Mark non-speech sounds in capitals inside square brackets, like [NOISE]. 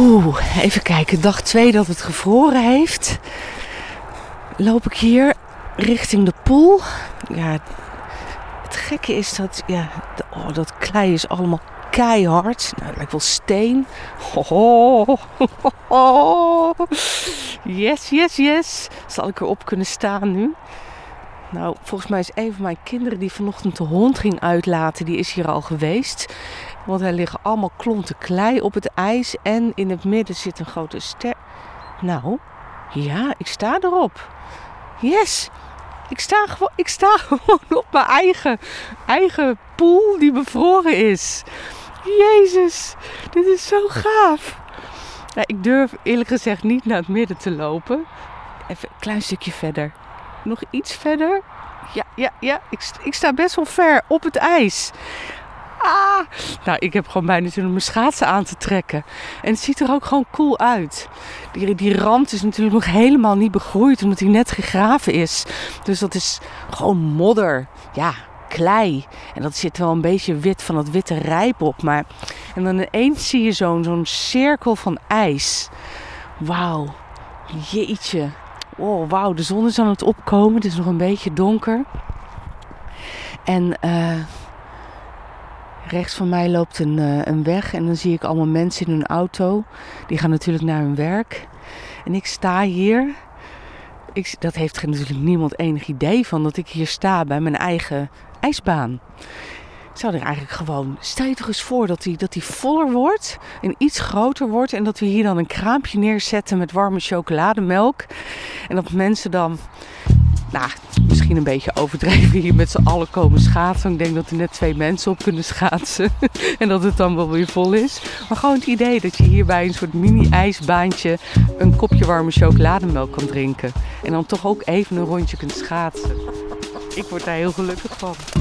Oeh, even kijken. Dag 2 dat het gevroren heeft. Loop ik hier richting de pool. Ja, het gekke is dat, ja, oh, dat klei is allemaal keihard. Nou, het lijkt wel steen. Oh, oh, yes, yes, yes. Zal ik erop kunnen staan nu? Nou, volgens mij is een van mijn kinderen die vanochtend de hond ging uitlaten, die is hier al geweest. Want er liggen allemaal klonten klei op het ijs en in het midden zit een grote ster. Nou, ja, ik sta erop. Yes, ik sta gewoon, ik sta gewoon [LAUGHS] op mijn eigen, eigen pool die bevroren is. Jezus, dit is zo gaaf. Ja, ik durf eerlijk gezegd niet naar het midden te lopen. Even een klein stukje verder. Nog iets verder. Ja, ja, ja. Ik, ik sta best wel ver op het ijs. Ah! Nou, ik heb gewoon bijna zin om mijn schaatsen aan te trekken. En het ziet er ook gewoon cool uit. Die, die rand is natuurlijk nog helemaal niet begroeid, omdat hij net gegraven is. Dus dat is gewoon modder. Ja, klei. En dat zit wel een beetje wit van dat witte rijp op. Maar... En dan ineens zie je zo'n zo'n cirkel van ijs. Wauw. Jeetje. Oh, wauw. De zon is aan het opkomen. Het is nog een beetje donker. En... Uh, Rechts van mij loopt een, uh, een weg en dan zie ik allemaal mensen in hun auto. Die gaan natuurlijk naar hun werk. En ik sta hier. Ik, dat heeft natuurlijk niemand enig idee van dat ik hier sta bij mijn eigen ijsbaan. Zou er eigenlijk gewoon. Stel je eens voor dat die, dat die voller wordt en iets groter wordt. En dat we hier dan een kraampje neerzetten met warme chocolademelk. En dat mensen dan nou, misschien een beetje overdreven hier met z'n allen komen schaatsen. Ik denk dat er net twee mensen op kunnen schaatsen. [LAUGHS] en dat het dan wel weer vol is. Maar gewoon het idee dat je hier bij een soort mini-ijsbaantje een kopje warme chocolademelk kan drinken. En dan toch ook even een rondje kunt schaatsen. Ik word daar heel gelukkig van.